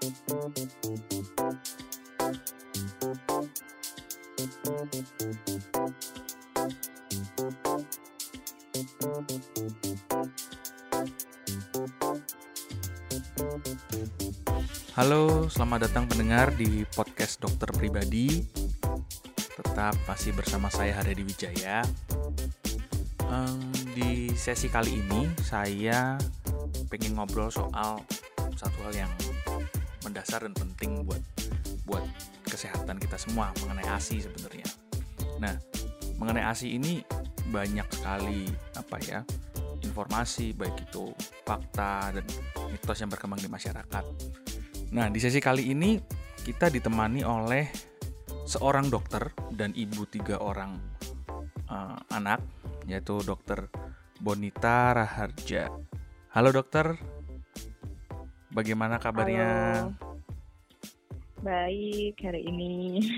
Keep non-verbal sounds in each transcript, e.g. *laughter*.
Halo, selamat datang pendengar di podcast Dokter Pribadi. Tetap masih bersama saya Haryadi Wijaya. Um, di sesi kali ini saya pengen ngobrol soal satu hal yang mendasar dan penting buat buat kesehatan kita semua mengenai ASI sebenarnya. Nah, mengenai ASI ini banyak sekali apa ya informasi baik itu fakta dan mitos yang berkembang di masyarakat Nah, di sesi kali ini kita ditemani oleh seorang dokter dan ibu tiga orang uh, anak, yaitu dokter Bonita Raharja. Halo dokter, bagaimana kabarnya? Halo. Baik hari ini. *laughs*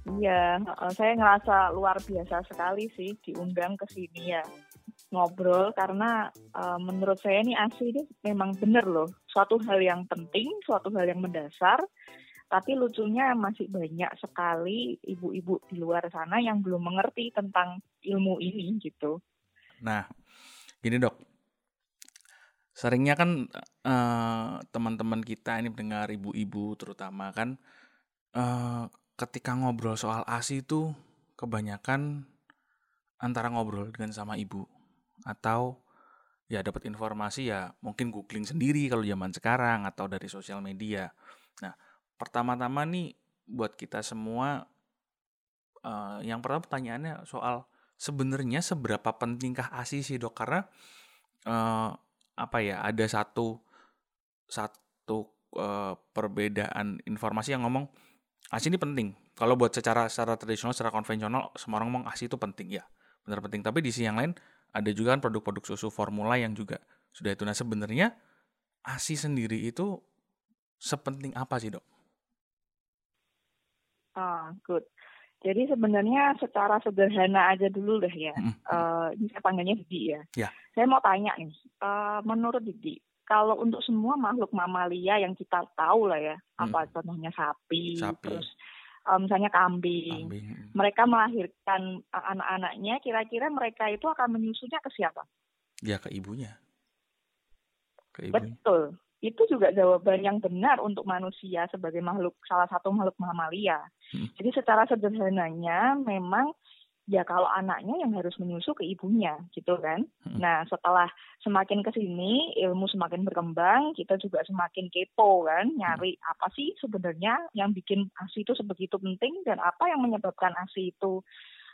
Iya, saya ngerasa luar biasa sekali sih diundang ke sini ya ngobrol karena uh, menurut saya ini ASI ini memang benar loh suatu hal yang penting, suatu hal yang mendasar. Tapi lucunya masih banyak sekali ibu-ibu di luar sana yang belum mengerti tentang ilmu ini gitu. Nah, gini dok, seringnya kan uh, teman-teman kita ini mendengar ibu-ibu terutama kan uh, ketika ngobrol soal ASI itu kebanyakan antara ngobrol dengan sama ibu atau ya dapat informasi ya mungkin googling sendiri kalau zaman sekarang atau dari sosial media. Nah, pertama-tama nih buat kita semua uh, yang pertama pertanyaannya soal sebenarnya seberapa pentingkah ASI sih dok karena uh, apa ya ada satu satu uh, perbedaan informasi yang ngomong ASI ini penting. Kalau buat secara secara tradisional, secara konvensional, semua orang ngomong ASI itu penting ya, benar penting. Tapi di sisi yang lain ada juga kan produk-produk susu formula yang juga sudah itu. Nah sebenarnya ASI sendiri itu sepenting apa sih dok? Ah, good. Jadi sebenarnya secara sederhana aja dulu deh ya. Mm -hmm. uh, ini saya panggilnya Didi ya. Yeah. Saya mau tanya nih, uh, menurut Didi, kalau untuk semua makhluk mamalia yang kita tahu lah ya, mm. apa contohnya sapi, sapi. terus um, misalnya kambing. kambing. Mereka melahirkan anak-anaknya, kira-kira mereka itu akan menyusunya ke siapa? Ya ke ibunya. Ke ibunya. Betul. Itu juga jawaban yang benar untuk manusia sebagai makhluk salah satu makhluk mamalia. Hmm. Jadi secara sederhananya memang ya kalau anaknya yang harus menyusu ke ibunya gitu kan. Hmm. Nah setelah semakin ke sini ilmu semakin berkembang, kita juga semakin kepo kan, nyari hmm. apa sih sebenarnya yang bikin ASI itu sebegitu penting dan apa yang menyebabkan ASI itu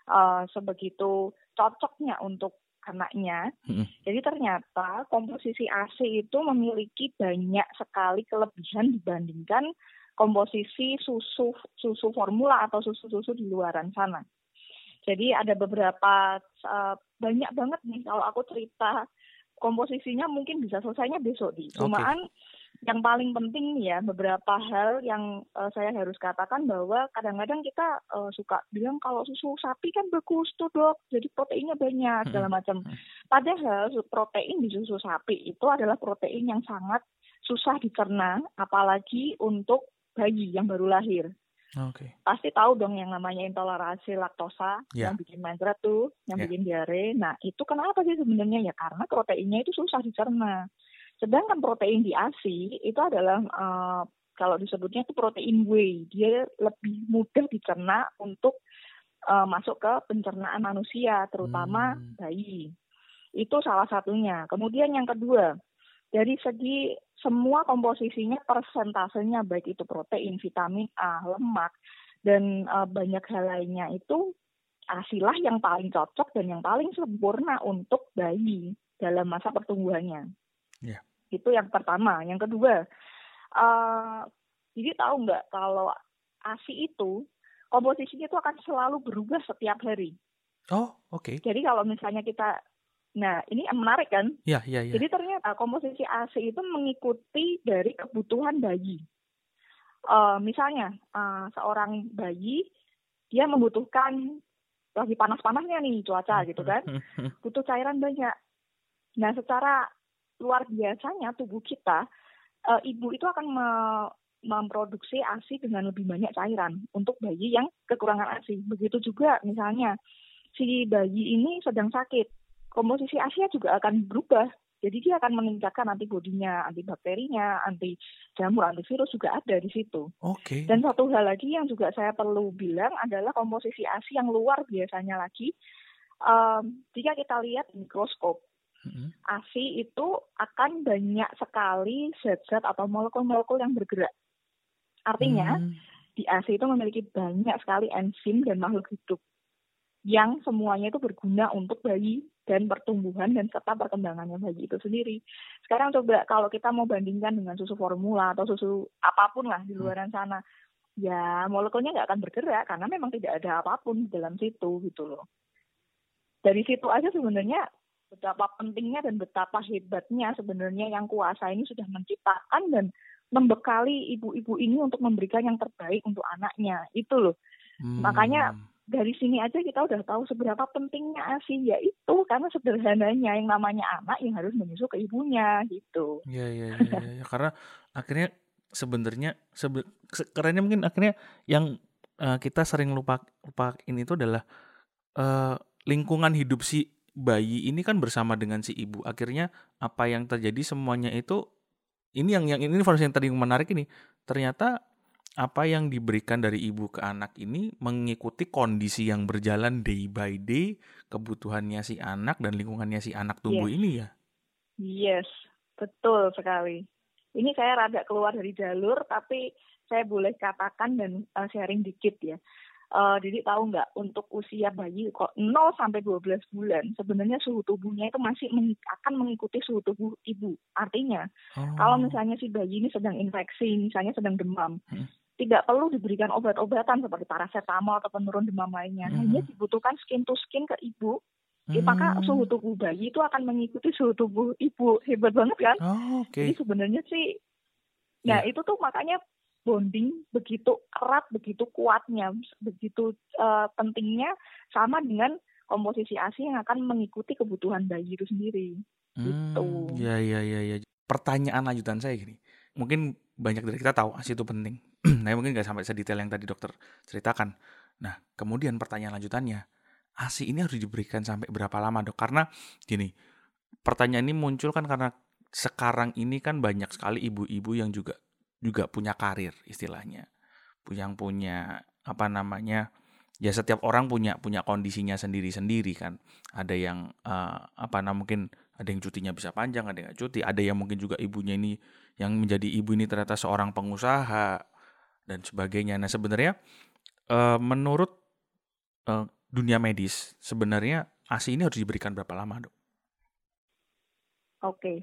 uh, sebegitu cocoknya untuk anaknya. Hmm. Jadi ternyata komposisi ASI itu memiliki banyak sekali kelebihan dibandingkan komposisi susu susu formula atau susu-susu di luaran sana. Jadi ada beberapa uh, banyak banget nih kalau aku cerita komposisinya mungkin bisa selesainya besok di. Cumaan okay. Yang paling penting nih ya beberapa hal yang uh, saya harus katakan bahwa kadang-kadang kita uh, suka bilang kalau susu sapi kan bagus tuh dok, jadi proteinnya banyak hmm. segala macam. Hmm. Padahal protein di susu sapi itu adalah protein yang sangat susah dicerna, apalagi untuk bayi yang baru lahir. Okay. Pasti tahu dong yang namanya intoleransi laktosa yeah. yang bikin mencret tuh, yang yeah. bikin diare. Nah, itu kenapa sih sebenarnya ya karena proteinnya itu susah dicerna. Sedangkan protein di ASI itu adalah uh, kalau disebutnya itu protein whey, dia lebih mudah dicerna untuk uh, masuk ke pencernaan manusia, terutama hmm. bayi. Itu salah satunya. Kemudian yang kedua, dari segi semua komposisinya persentasenya baik itu protein, vitamin A, lemak dan uh, banyak hal lainnya itu asilah yang paling cocok dan yang paling sempurna untuk bayi dalam masa pertumbuhannya. Yeah. Itu yang pertama. Yang kedua, uh, jadi tahu nggak kalau ASI itu komposisinya itu akan selalu berubah setiap hari. Oh, oke. Okay. Jadi kalau misalnya kita Nah, ini menarik kan? Iya, iya, iya. Jadi ternyata komposisi ASI itu mengikuti dari kebutuhan bayi. Uh, misalnya, uh, seorang bayi, dia membutuhkan, lagi panas-panasnya nih cuaca gitu kan, *laughs* butuh cairan banyak. Nah, secara luar biasanya tubuh kita uh, ibu itu akan me memproduksi ASI dengan lebih banyak cairan untuk bayi yang kekurangan ASI. Begitu juga misalnya si bayi ini sedang sakit, komposisi ASI juga akan berubah. Jadi dia akan meningkatkan antibodinya, antibakterinya, anti jamur, antivirus juga ada di situ. Oke. Okay. Dan satu hal lagi yang juga saya perlu bilang adalah komposisi ASI yang luar biasanya lagi. Um, jika kita lihat mikroskop, mm-hmm. ASI itu akan banyak sekali zat-zat atau molekul-molekul yang bergerak. Artinya, mm. di ASI itu memiliki banyak sekali enzim dan makhluk hidup yang semuanya itu berguna untuk bayi dan pertumbuhan dan serta perkembangannya bayi itu sendiri. Sekarang coba kalau kita mau bandingkan dengan susu formula atau susu apa pun lah di hmm. luar sana, ya molekulnya nggak akan bergerak karena memang tidak ada apa pun di dalam situ gitu loh. Dari situ aja sebenarnya betapa pentingnya dan betapa hebatnya sebenarnya yang kuasa ini sudah menciptakan dan membekali ibu-ibu ini untuk memberikan yang terbaik untuk anaknya itu loh. Hmm. Makanya dari sini aja kita udah tahu seberapa pentingnya ASI yaitu karena sederhananya yang namanya anak yang harus menyusu ke ibunya gitu. Iya iya iya ya, ya. *laughs* karena akhirnya sebenarnya sebe kerennya mungkin akhirnya yang uh, kita sering lupa lupa ini itu adalah uh, lingkungan hidup si bayi ini kan bersama dengan si ibu. Akhirnya apa yang terjadi semuanya itu ini yang yang ini informasi yang tadi menarik ini ternyata apa yang diberikan dari ibu ke anak ini mengikuti kondisi yang berjalan day by day, kebutuhannya si anak dan lingkungannya si anak tumbuh yes. ini ya? Yes, betul sekali. Ini saya rada keluar dari jalur, tapi saya boleh katakan dan uh, sharing dikit ya. Uh, Didi tahu nggak untuk usia bayi kok 0 sampai 12 bulan sebenarnya suhu tubuhnya itu masih meng akan mengikuti suhu tubuh ibu. Artinya oh. kalau misalnya si bayi ini sedang infeksi, misalnya sedang demam, hmm tidak perlu diberikan obat-obatan seperti paracetamol atau penurun demam lainnya. Hmm. Hanya dibutuhkan skin to skin ke ibu. Hmm. Maka suhu tubuh bayi itu akan mengikuti suhu tubuh ibu. Hebat banget kan? Oh, okay. Jadi sebenarnya sih, nah yeah. itu tuh makanya bonding begitu erat, begitu kuatnya, begitu uh, pentingnya sama dengan komposisi ASI yang akan mengikuti kebutuhan bayi itu sendiri. Gitu. Hmm, gitu. Ya, ya, ya, ya. Pertanyaan lanjutan saya gini. Mungkin banyak dari kita tahu ASI itu penting *clears throat* nah mungkin nggak sampai sedetail yang tadi dokter ceritakan. Nah, kemudian pertanyaan lanjutannya, ASI ini harus diberikan sampai berapa lama dok? Karena gini, pertanyaan ini muncul kan karena sekarang ini kan banyak sekali ibu-ibu yang juga juga punya karir istilahnya, yang punya apa namanya ya setiap orang punya punya kondisinya sendiri-sendiri kan. Ada yang uh, apa namanya mungkin ada yang cutinya bisa panjang, ada yang cuti, ada yang mungkin juga ibunya ini yang menjadi ibu ini ternyata seorang pengusaha, dan sebagainya. Nah sebenarnya uh, menurut uh, dunia medis sebenarnya ASI ini harus diberikan berapa lama dok? Oke, okay.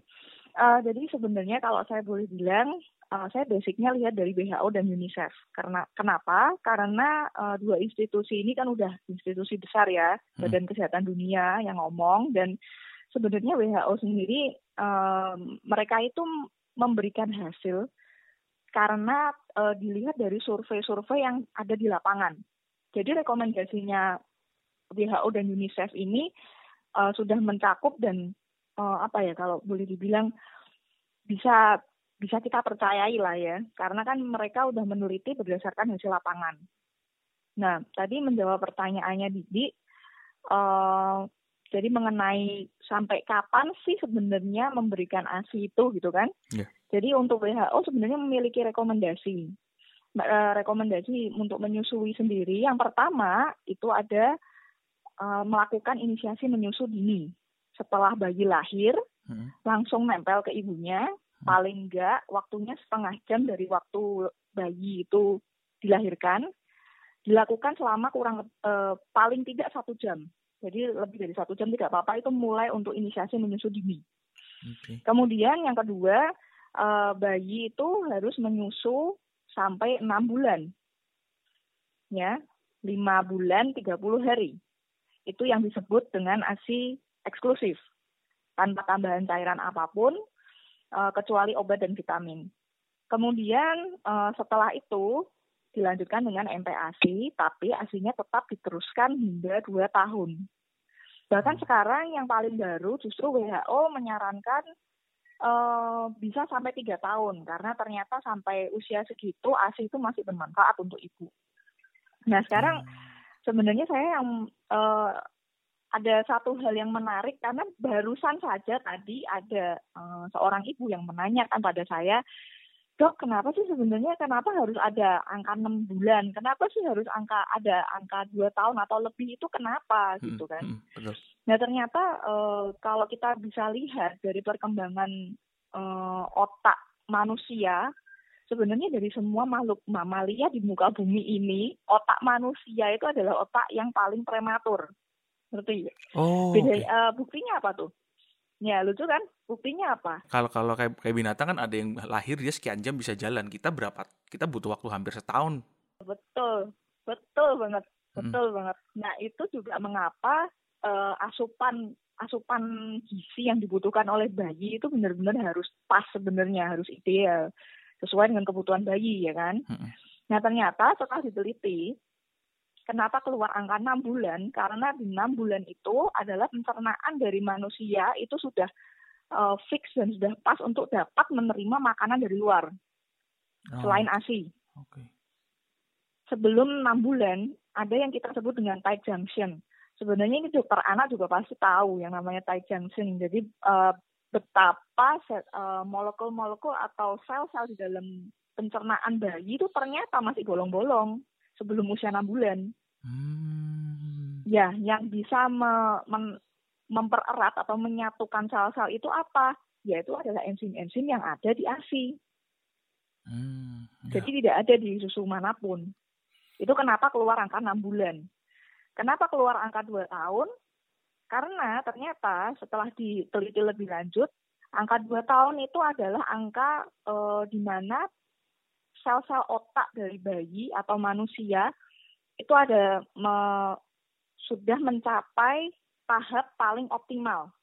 Uh, jadi sebenarnya kalau saya boleh bilang, uh, saya basicnya lihat dari WHO dan UNICEF. Karena kenapa? Karena uh, dua institusi ini kan udah institusi besar ya, hmm. Badan Kesehatan Dunia yang ngomong dan sebenarnya WHO sendiri uh, mereka itu memberikan hasil karena uh, dilihat dari survei-survei yang ada di lapangan. Jadi rekomendasinya WHO dan UNICEF ini uh, sudah mencakup dan uh, apa ya kalau boleh dibilang bisa bisa kita percayai lah ya karena kan mereka udah meneliti berdasarkan hasil lapangan. Nah tadi menjawab pertanyaannya Didi, uh, jadi mengenai sampai kapan sih sebenarnya memberikan ASI itu gitu kan? Yeah. Jadi untuk WHO sebenarnya memiliki rekomendasi. Eh, rekomendasi untuk menyusui sendiri. Yang pertama itu ada uh, melakukan inisiasi menyusu dini. Setelah bayi lahir, hmm. langsung nempel ke ibunya. Hmm. Paling enggak waktunya setengah jam dari waktu bayi itu dilahirkan. Dilakukan selama kurang uh, paling tidak satu jam jadi lebih dari satu jam tidak apa-apa itu mulai untuk inisiasi menyusu dini. Okay. Kemudian yang kedua uh, bayi itu harus menyusu sampai enam bulan, ya lima bulan 30 hari. Itu yang disebut dengan ASI eksklusif tanpa tambahan cairan apa pun uh, kecuali obat dan vitamin. Kemudian uh, setelah itu dilanjutkan dengan MPASI, tapi asinya tetap diteruskan hingga dua tahun. Bahkan hmm. sekarang yang paling baru justru WHO menyarankan uh, uh, bisa sampai tiga tahun karena ternyata sampai usia segitu ASI itu masih bermanfaat untuk ibu. Nah sekarang hmm. sebenarnya saya yang uh, ada satu hal yang menarik karena barusan saja tadi ada uh, seorang ibu yang menanyakan pada saya, dok kenapa sih sebenarnya kenapa harus ada angka enam bulan, kenapa sih harus angka ada angka dua tahun atau lebih itu kenapa? Hmm, gitu kan? Hmm, Nah ternyata uh, kalau kita bisa lihat dari perkembangan uh, otak manusia sebenarnya dari semua makhluk mamalia di muka bumi ini, otak manusia itu adalah otak yang paling prematur ngerti Oh. Beda, okay. uh, buktinya apa tuh? Ya lucu kan? Buktinya apa? Kalau kalau kayak kayak binatang kan ada yang lahir dia sekian jam bisa jalan. Kita berapa? Kita butuh waktu hampir setahun. Betul, betul banget, betul hmm. banget. Nah itu juga mengapa uh, asupan asupan gizi yang dibutuhkan oleh bayi itu benar-benar harus pas sebenarnya harus ideal sesuai dengan kebutuhan bayi ya kan. Hmm. Nah ternyata setelah diteliti Kenapa keluar angka 6 bulan? Karena di 6 bulan itu adalah pencernaan dari manusia itu sudah uh, fix dan sudah pas untuk dapat menerima makanan dari luar. Oh. Selain ASI. Okay. Sebelum 6 bulan ada yang kita sebut dengan tight junction. Sebenarnya ini dokter anak juga pasti tahu yang namanya tight junction. Jadi uh, betapa uh, molekul-molekul atau sel-sel di dalam pencernaan bayi itu ternyata masih bolong-bolong sebelum usia enam bulan. Hmm. Ya, yang bisa me, men, mempererat atau menyatukan sel-sel itu apa? Yaitu adalah enzim-enzim yang ada di ASI. Hmm, ya. Jadi tidak ada di susu mana pun. Itu kenapa keluar angka enam bulan. Kenapa keluar angka dua tahun? Karena ternyata setelah diteliti lebih lanjut, angka dua tahun itu adalah angka e, di mana sel-sel otak dari bayi atau manusia itu ada me, sudah mencapai tahap paling optimal.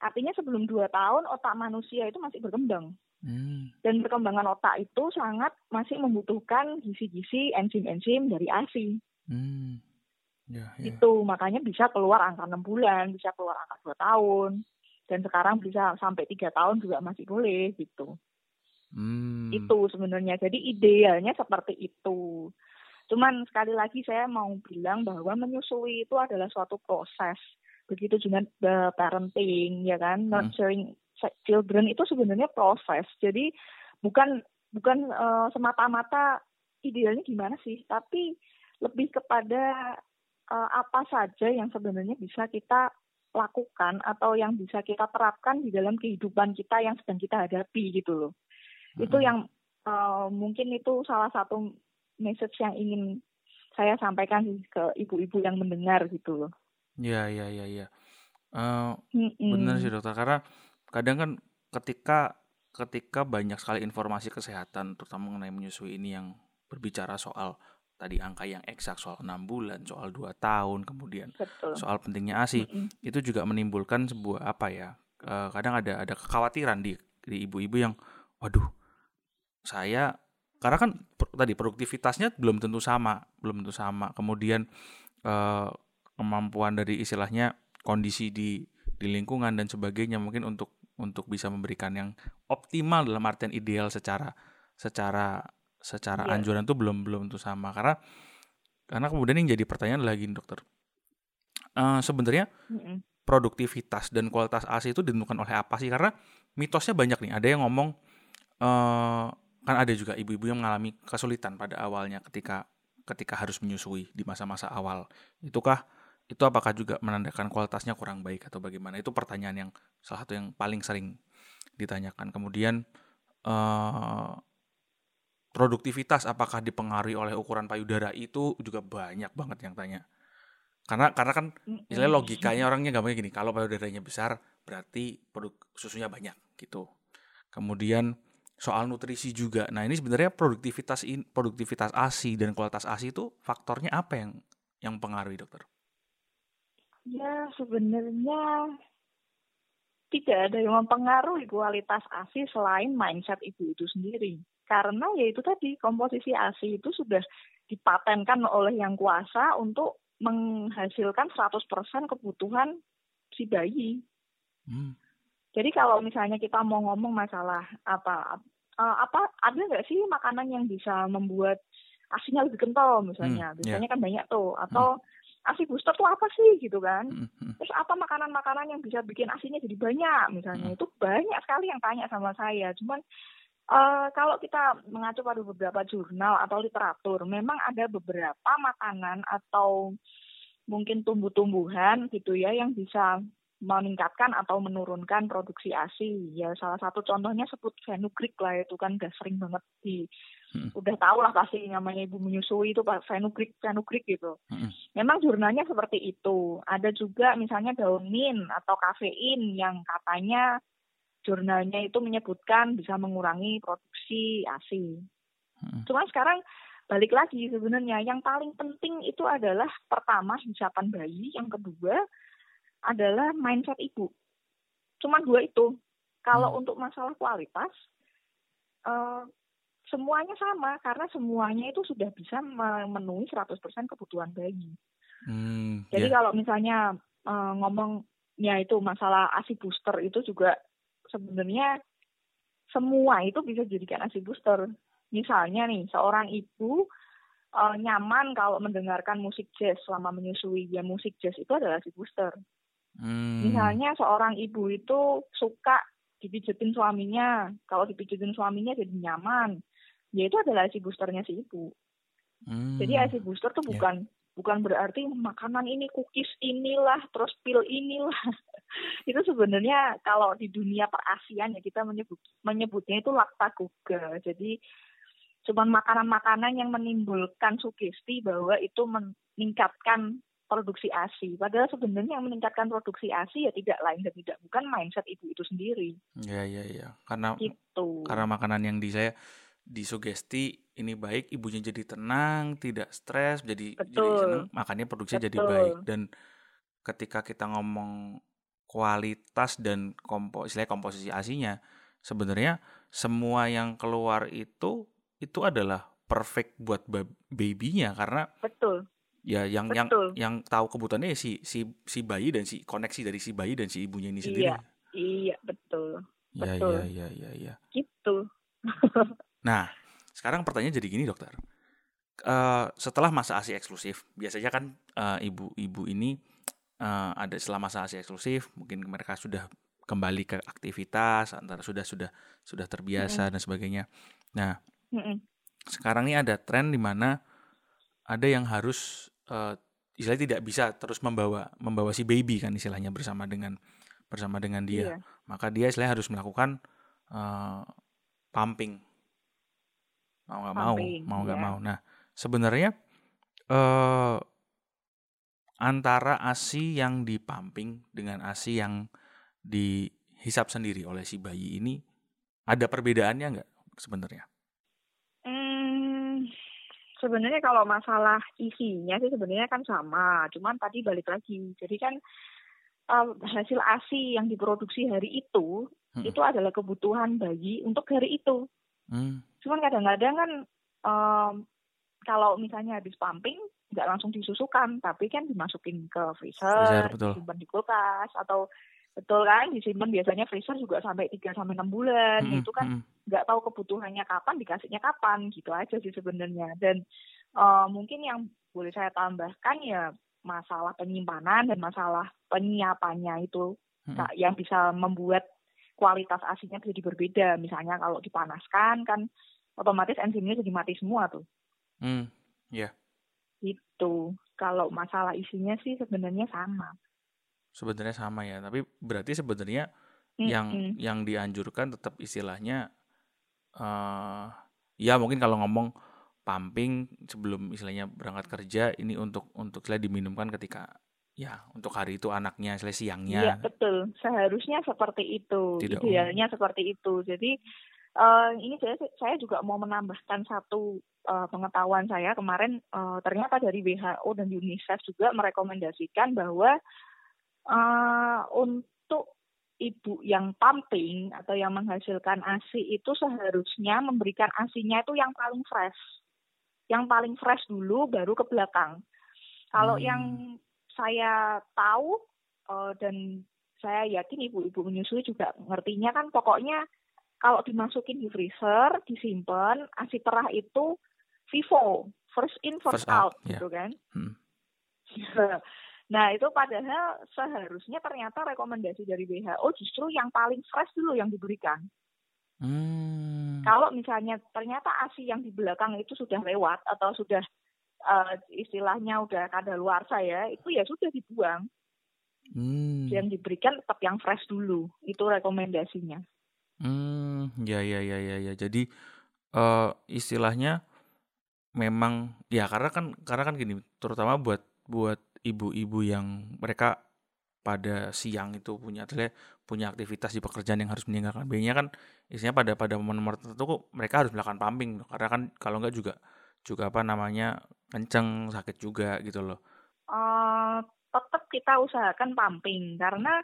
Artinya sebelum dua tahun otak manusia itu masih berkembang. Hmm. Dan perkembangan otak itu sangat masih membutuhkan gizi-gizi enzim-enzim dari ASI. Hmm. Ya, ya. Itu makanya bisa keluar angka enam bulan, bisa keluar angka dua tahun, dan sekarang bisa sampai tiga tahun juga masih boleh gitu. Hmm. Itu sebenarnya. Jadi idealnya seperti itu. Cuman sekali lagi saya mau bilang bahwa menyusui itu adalah suatu proses. Begitu juga the parenting ya kan, hmm. nurturing children itu sebenarnya proses. Jadi bukan bukan uh, semata-mata idealnya gimana sih, tapi lebih kepada uh, apa saja yang sebenarnya bisa kita lakukan atau yang bisa kita terapkan di dalam kehidupan kita yang sedang kita hadapi gitu loh. Itu yang uh, mungkin itu salah satu message yang ingin saya sampaikan ke ibu-ibu yang mendengar gitu loh. Iya iya iya. Ya. Uh, Benar sih dokter karena kadang kan ketika ketika banyak sekali informasi kesehatan terutama mengenai menyusui ini yang berbicara soal tadi angka yang eksak soal enam bulan, soal dua tahun, kemudian Betul. soal pentingnya ASI, mm -hmm. itu juga menimbulkan sebuah apa ya? Uh, kadang ada ada kekhawatiran di di ibu-ibu yang, waduh, saya karena kan tadi produktivitasnya belum tentu sama, belum tentu sama. Kemudian eh, kemampuan dari istilahnya kondisi di di lingkungan dan sebagainya mungkin untuk untuk bisa memberikan yang optimal dalam artian ideal secara secara secara yeah. anjuran itu belum belum tentu sama karena karena kemudian yang jadi pertanyaan lagi dokter uh, sebenarnya mm -hmm. produktivitas dan kualitas ASI itu ditentukan oleh apa sih karena mitosnya banyak nih ada yang ngomong uh, kan ada juga ibu-ibu yang mengalami kesulitan pada awalnya ketika ketika harus menyusui di masa-masa awal. Itukah itu apakah juga menandakan kualitasnya kurang baik atau bagaimana? Itu pertanyaan yang salah satu yang paling sering ditanyakan. Kemudian uh, produktivitas apakah dipengaruhi oleh ukuran payudara itu juga banyak banget yang tanya. Karena karena kan misalnya logikanya orangnya gampangnya gini, kalau payudaranya besar berarti produk susunya banyak gitu. Kemudian soal nutrisi juga. Nah, ini sebenarnya produktivitas in, produktivitas ASI dan kualitas ASI itu faktornya apa yang yang pengaruhi, Dokter? Ya, sebenarnya tidak ada yang mempengaruhi kualitas ASI selain mindset ibu itu sendiri. Karena ya itu tadi komposisi ASI itu sudah dipatenkan oleh yang kuasa untuk menghasilkan 100% kebutuhan si bayi. Hmm. Jadi kalau misalnya kita mau ngomong masalah apa uh, apa ada nggak sih makanan yang bisa membuat asinya lebih kental misalnya, hmm, biasanya yeah. kan banyak tuh atau hmm. asi booster tuh apa sih gitu kan? Hmm, hmm. Terus apa makanan-makanan yang bisa bikin asinya jadi banyak misalnya hmm. itu banyak sekali yang tanya sama saya. Cuman Uh, kalau kita mengacu pada beberapa jurnal atau literatur, memang ada beberapa makanan atau mungkin tumbuh-tumbuhan gitu ya yang bisa meningkatkan atau menurunkan produksi ASI. Ya salah satu contohnya sebut fenugreek lah itu kan udah sering banget di hmm. udah tahu lah pasti namanya ibu menyusui itu pak fenugreek fenugreek gitu. Hmm. Memang jurnalnya seperti itu. Ada juga misalnya daun mint atau kafein yang katanya jurnalnya itu menyebutkan bisa mengurangi produksi ASI. Hmm. Cuma sekarang balik lagi sebenarnya yang paling penting itu adalah pertama hisapan bayi, yang kedua adalah mindset ibu. Cuma dua itu. Kalau hmm. untuk masalah kualitas, uh, semuanya sama karena semuanya itu sudah bisa memenuhi 100% kebutuhan bayi. Hmm, Jadi yeah. kalau misalnya uh, ngomongnya itu masalah ASI booster itu juga sebenarnya semua itu bisa jadikan ASI booster. Misalnya nih, seorang ibu uh, nyaman kalau mendengarkan musik jazz selama menyusui. Ya musik jazz itu adalah ASI booster. Hmm. Misalnya seorang ibu itu suka dipijetin suaminya. Kalau dipijetin suaminya jadi nyaman. Ya itu adalah ASI boosternya si ibu. Hmm. Jadi ASI booster tuh ya. bukan bukan berarti makanan ini cookies inilah terus pil inilah *laughs* itu sebenarnya kalau di dunia perasian ya kita menyebut menyebutnya itu laktagoga jadi cuma makanan-makanan yang menimbulkan sugesti bahwa itu meningkatkan produksi ASI. Padahal sebenarnya yang meningkatkan produksi ASI ya tidak lain dan tidak bukan mindset ibu itu sendiri. Iya iya iya. Karena gitu. karena makanan yang di saya disugesti ini baik ibunya jadi tenang tidak stres jadi Betul. jadi senang makannya produksi jadi baik dan ketika kita ngomong kualitas dan kompo istilahnya komposisi asinya sebenarnya semua yang keluar itu itu adalah perfect buat babynya karena betul ya yang betul. yang yang tahu kebutuhannya ya si si si bayi dan si koneksi dari si bayi dan si ibunya ini sendiri iya iya betul ya betul. ya ya ya ya gitu *laughs* Nah, sekarang pertanyaan jadi gini dokter. Uh, setelah masa ASI eksklusif, biasanya kan eh, ibu-ibu uh, ini uh, ada setelah masa ASI eksklusif, mungkin mereka sudah kembali ke aktivitas, antara sudah sudah sudah terbiasa mm -hmm. dan sebagainya. Nah, mm -hmm. sekarang ini ada tren di mana ada yang harus uh, istilahnya tidak bisa terus membawa membawa si baby kan istilahnya bersama dengan bersama dengan dia. Yeah. Maka dia istilahnya harus melakukan uh, pumping mau nggak mau mau nggak ya. mau nah sebenarnya eh antara asi yang dipamping dengan asi yang dihisap sendiri oleh si bayi ini ada perbedaannya nggak sebenarnya? Sebenarnya kalau masalah isinya sih sebenarnya kan sama, cuman tadi balik lagi. Jadi kan um, hasil asi yang diproduksi hari itu hmm. itu adalah kebutuhan bayi untuk hari itu. Hmm. Cuman kadang-kadang kan um, kalau misalnya habis pumping nggak langsung disusukan, tapi kan dimasukin ke freezer, freezer disimpan di kulkas atau betul kan disimpan biasanya freezer juga sampai 3 sampai enam bulan. Hmm, itu kan nggak hmm. tahu kebutuhannya kapan, dikasihnya kapan gitu aja sih sebenarnya. Dan uh, mungkin yang boleh saya tambahkan ya masalah penyimpanan dan masalah penyiapannya itu hmm. yang bisa membuat kualitas asinya jadi berbeda. Misalnya kalau dipanaskan kan otomatis enzimnya jadi mati semua tuh. Hmm, ya. Yeah. Itu. Kalau masalah isinya sih sebenarnya sama. Sebenarnya sama ya, tapi berarti sebenarnya mm-hmm. yang yang dianjurkan tetap istilahnya uh, ya mungkin kalau ngomong pumping sebelum istilahnya berangkat kerja ini untuk untuk saya diminumkan ketika ya untuk hari itu anaknya selesai siangnya. Iya betul, seharusnya seperti itu, Tidak idealnya um. seperti itu. Jadi uh, ini saya saya juga mau menambahkan satu uh, pengetahuan saya kemarin uh, ternyata dari WHO dan UNICEF juga merekomendasikan bahwa uh, untuk ibu yang pumping atau yang menghasilkan ASI itu seharusnya memberikan ASINya itu yang paling fresh. Yang paling fresh dulu baru ke belakang. Kalau hmm. yang saya tahu uh, dan saya yakin ibu-ibu menyusui juga ngertinya kan pokoknya kalau dimasukin di freezer, disimpan, ASI perah itu FIFO, first in first, first out, out yeah. gitu kan. Hmm. *laughs* nah, itu padahal seharusnya ternyata rekomendasi dari WHO justru yang paling fresh dulu yang diberikan. Hmm. Kalau misalnya ternyata ASI yang di belakang itu sudah lewat atau sudah uh, istilahnya udah kada luar saya, itu ya sudah dibuang. Hmm. Yang diberikan tetap yang fresh dulu, itu rekomendasinya. Hmm, ya ya ya ya ya. Jadi, uh, istilahnya memang ya karena kan karena kan gini, terutama buat buat ibu-ibu yang mereka pada siang itu punya punya aktivitas di pekerjaan yang harus meninggalkan bayinya kan isinya pada pada momen-momen tertentu mereka harus melakukan pumping karena kan kalau enggak juga juga apa namanya kenceng sakit juga gitu loh. Uh, tetap kita usahakan pumping karena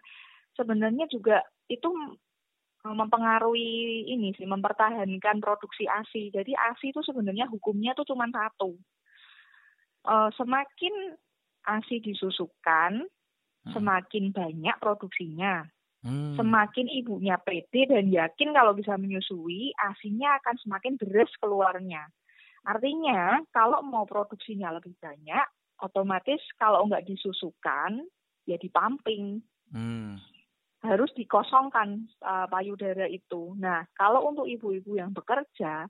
sebenarnya juga itu Eh, mempengaruhi ini sih mempertahankan produksi ASI. Jadi ASI itu sebenarnya hukumnya tuh cuma satu. Uh, semakin ASI disusukan, hmm. semakin banyak produksinya. Hmm. Semakin ibunya pede dan yakin kalau bisa menyusui, ASINya akan semakin deras keluarnya. Artinya, kalau mau produksinya lebih banyak, otomatis kalau nggak disusukan, ya dipamping. Hmm harus dikosongkan uh, payudara itu. Nah, kalau untuk ibu-ibu yang bekerja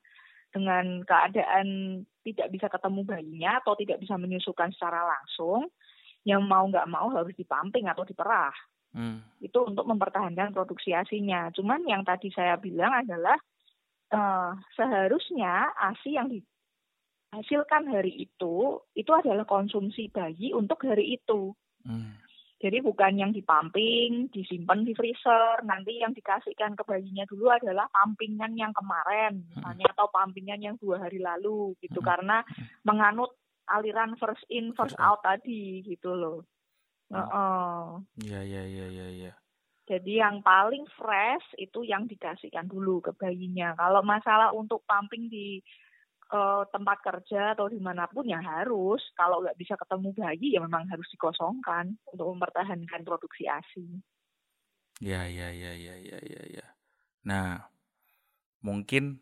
dengan keadaan tidak bisa ketemu bayinya atau tidak bisa menyusukan secara langsung, yang mau nggak mau harus dipamping atau diperah. Hmm. Itu untuk mempertahankan produksi asinya. Cuman yang tadi saya bilang adalah uh, seharusnya asi yang dihasilkan hari itu itu adalah konsumsi bayi untuk hari itu. Hmm. Jadi bukan yang dipamping, disimpan di freezer, nanti yang dikasihkan ke bayinya dulu adalah pampingan yang kemarin, misalnya atau pampingan yang dua hari lalu, gitu. Karena menganut aliran first in first out tadi, gitu loh. Iya iya iya iya. Ya. Jadi yang paling fresh itu yang dikasihkan dulu ke bayinya. Kalau masalah untuk pumping di uh, tempat kerja atau di mana pun ya harus kalau nggak bisa ketemu bayi ya memang harus dikosongkan untuk mempertahankan produksi asi. Ya ya ya ya ya ya ya. Nah mungkin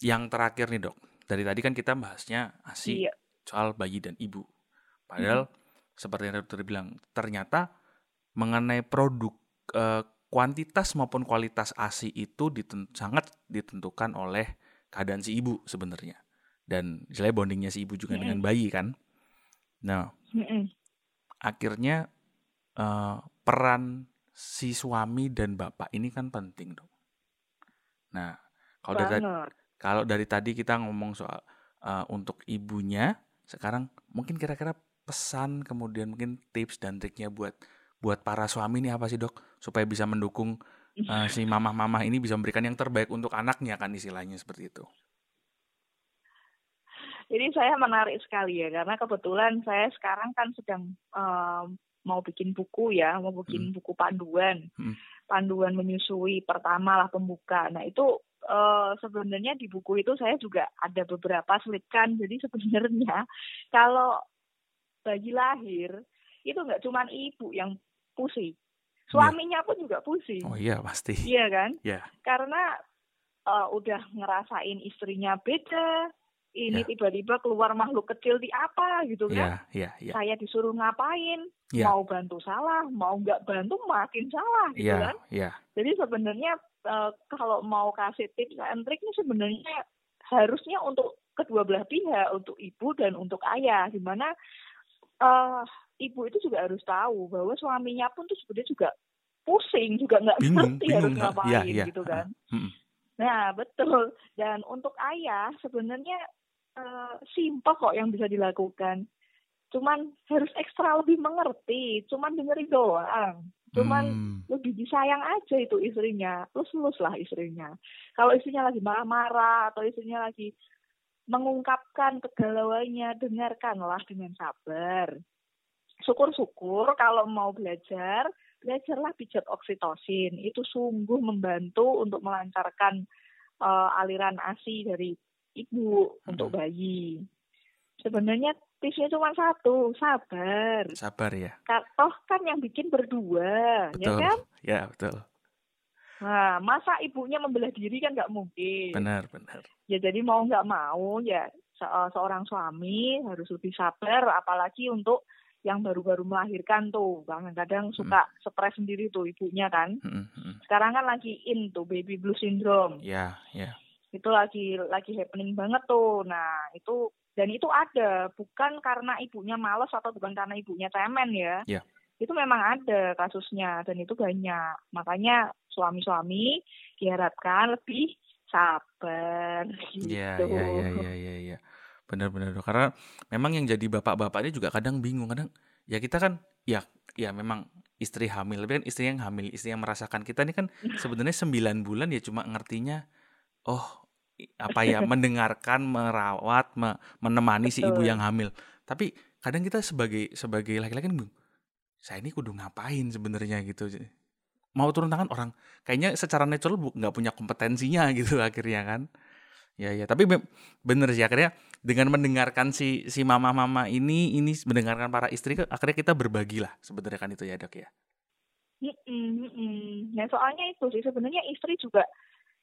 yang terakhir nih dok dari tadi kan kita bahasnya asi iya. soal bayi dan ibu. Padahal hmm. seperti yang dokter bilang ternyata mengenai produk uh, kuantitas maupun kualitas asi itu diten sangat ditentukan oleh keadaan si ibu sebenarnya. Dan misalnya bondingnya si ibu juga mm -hmm. dengan bayi kan. Nah mm -hmm. akhirnya uh, peran si suami dan bapak ini kan penting dong. Nah kalau dari kalau dari tadi kita ngomong soal uh, untuk ibunya sekarang mungkin kira-kira pesan kemudian mungkin tips dan triknya buat buat para suami ini apa sih dok? Supaya bisa mendukung uh, si mamah-mamah ini bisa memberikan yang terbaik untuk anaknya kan istilahnya seperti itu. Jadi saya menarik sekali ya karena kebetulan saya sekarang kan sedang um, mau bikin buku ya, mau bikin hmm. buku panduan, hmm. panduan menyusui pertama lah pembuka. Nah itu uh, sebenarnya di buku itu saya juga ada beberapa selipkan. Jadi sebenarnya kalau bayi lahir itu nggak cuma ibu yang pusing, Suaminya pun juga pusing. Oh iya pasti. Iya kan? Iya. Karena uh, udah ngerasain istrinya beda, ini yeah. tiba-tiba keluar makhluk kecil di apa gitu kan? Yeah, yeah, yeah. Saya disuruh ngapain? Yeah. Mau bantu salah, mau nggak bantu makin salah gitu yeah, kan? Yeah. Jadi sebenarnya uh, kalau mau kasih tips and triknya sebenarnya harusnya untuk kedua belah pihak, untuk ibu dan untuk ayah, di mana uh, ibu itu juga harus tahu bahwa suaminya pun tuh sebenarnya juga pusing juga nggak ngerti harus ngapain ya, ya. gitu kan. Hmm. Nah betul dan untuk ayah sebenarnya uh, simpel kok yang bisa dilakukan. Cuman harus ekstra lebih mengerti, cuman dengerin doang. Cuman hmm. lebih disayang aja itu istrinya, lus-lus lah istrinya. Kalau istrinya lagi marah-marah atau istrinya lagi mengungkapkan kegalauannya, dengarkanlah dengan sabar syukur-syukur kalau mau belajar, belajarlah pijat oksitosin. Itu sungguh membantu untuk melancarkan uh, aliran ASI dari ibu hmm. untuk bayi. Sebenarnya tipsnya cuma satu, sabar. Sabar ya. Toh kan yang bikin berdua, ya betul. ya kan? Ya betul. Nah, masa ibunya membelah diri kan nggak mungkin. Benar, benar. Ya jadi mau nggak mau ya se eh, seorang suami harus lebih sabar, apalagi untuk yang baru-baru melahirkan tuh, kadang-kadang suka hmm. stres sendiri tuh ibunya kan. Hmm, hmm. Sekarang kan lagi in tuh baby blue syndrome. Ya, ya. Itu lagi lagi happening banget tuh. Nah itu dan itu ada bukan karena ibunya males atau bukan karena ibunya cemen ya. Yeah. Itu memang ada kasusnya dan itu banyak. Makanya suami-suami diharapkan lebih sabar iya, gitu. Iya, iya, iya, iya, iya. Benar-benar karena memang yang jadi bapak-bapak ini juga kadang bingung, kadang ya kita kan ya ya memang istri hamil, tapi kan istri yang hamil, istri yang merasakan kita ini kan *laughs* sebenarnya sembilan bulan ya cuma ngertinya oh apa ya *laughs* mendengarkan, merawat, me, menemani Betul. si ibu yang hamil. Tapi kadang kita sebagai sebagai laki-laki kan saya ini kudu ngapain sebenarnya gitu. Mau turun tangan orang kayaknya secara natural nggak punya kompetensinya *laughs* gitu akhirnya kan. Ya ya, tapi bener sih akhirnya dengan mendengarkan si si mama-mama ini ini mendengarkan para istri akhirnya kita berbagi lah sebenarnya kan itu ya dok ya. Mm -mm, Nah soalnya itu sih sebenarnya istri juga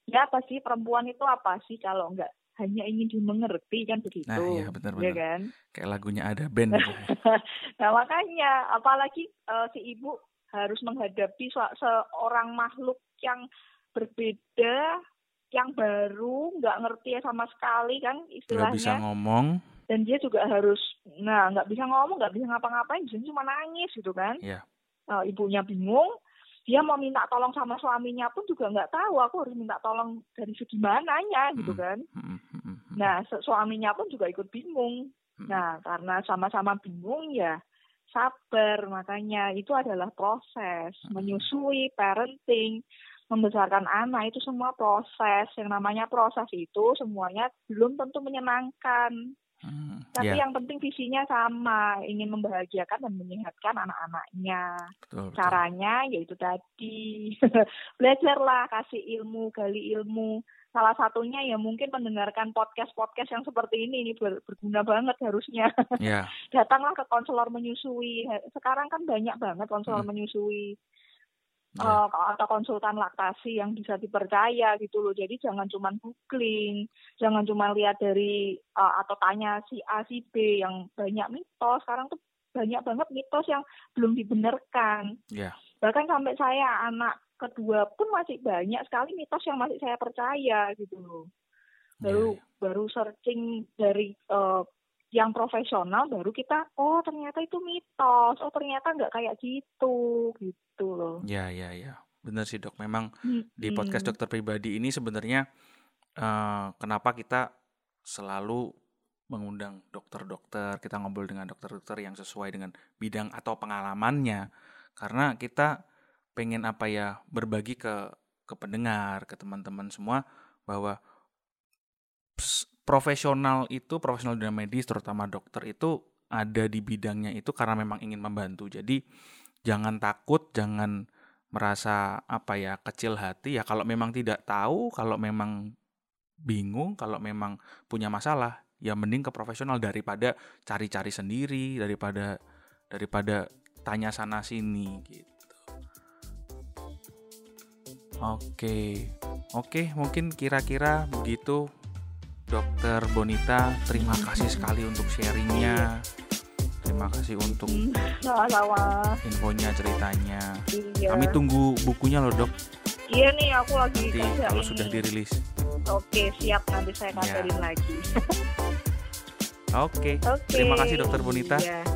ya apa sih perempuan itu apa sih kalau enggak hanya ingin dimengerti kan begitu. Nah, iya benar-benar. Ya kan? Kayak lagunya ada band gitu. *laughs* nah, makanya apalagi uh, si ibu harus menghadapi seorang makhluk yang berbeda, yang baru, nggak ngerti ya sama sekali kan istilahnya. Nggak bisa ngomong. Dan dia juga harus, nah nggak bisa ngomong, nggak bisa ngapa-ngapain, bisa cuma nangis gitu kan. Iya. Uh, ibunya bingung, dia mau minta tolong sama suaminya pun juga nggak tahu aku harus minta tolong dari segi mananya gitu kan nah suaminya pun juga ikut bingung nah karena sama-sama bingung ya sabar makanya itu adalah proses menyusui parenting membesarkan anak itu semua proses yang namanya proses itu semuanya belum tentu menyenangkan Hmm, Tapi yeah. yang penting visinya sama, ingin membahagiakan dan menyehatkan anak-anaknya. Caranya yaitu tadi *laughs* belajarlah, kasih ilmu, gali ilmu. Salah satunya ya mungkin mendengarkan podcast-podcast yang seperti ini ini ber berguna banget harusnya. Yeah. *laughs* Datanglah ke konselor menyusui. Sekarang kan banyak banget konselor hmm. menyusui yeah. uh, atau konsultan laktasi yang bisa dipercaya gitu loh. Jadi jangan cuma googling, jangan cuma lihat dari uh, atau tanya si A si B yang banyak mitos. Sekarang tuh banyak banget mitos yang belum dibenarkan. Yeah. Bahkan sampai saya anak kedua pun masih banyak sekali mitos yang masih saya percaya gitu loh. Baru yeah. baru searching dari uh, yang profesional baru kita oh ternyata itu mitos. Oh ternyata nggak kayak gitu gitu loh. Ya ya ya. Benar sih dok. Memang hmm. di podcast dokter pribadi ini sebenarnya uh, kenapa kita selalu mengundang dokter-dokter kita ngobrol dengan dokter-dokter yang sesuai dengan bidang atau pengalamannya. Karena kita pengen apa ya berbagi ke ke pendengar ke teman-teman semua bahwa profesional itu profesional dunia medis terutama dokter itu ada di bidangnya itu karena memang ingin membantu. Jadi jangan takut, jangan merasa apa ya kecil hati ya kalau memang tidak tahu, kalau memang bingung, kalau memang punya masalah ya mending ke profesional daripada cari-cari sendiri, daripada daripada tanya sana sini gitu. Oke. Oke, mungkin kira-kira begitu Dokter Bonita, terima kasih sekali untuk sharingnya. Terima kasih untuk sama-sama infonya, ceritanya. Iya. Kami tunggu bukunya loh dok. Iya nih, aku lagi nanti kalau ini. sudah dirilis. Oke, siap nanti saya kabarin ya. lagi. Oke. Oke. Terima kasih Dokter Bonita. Iya.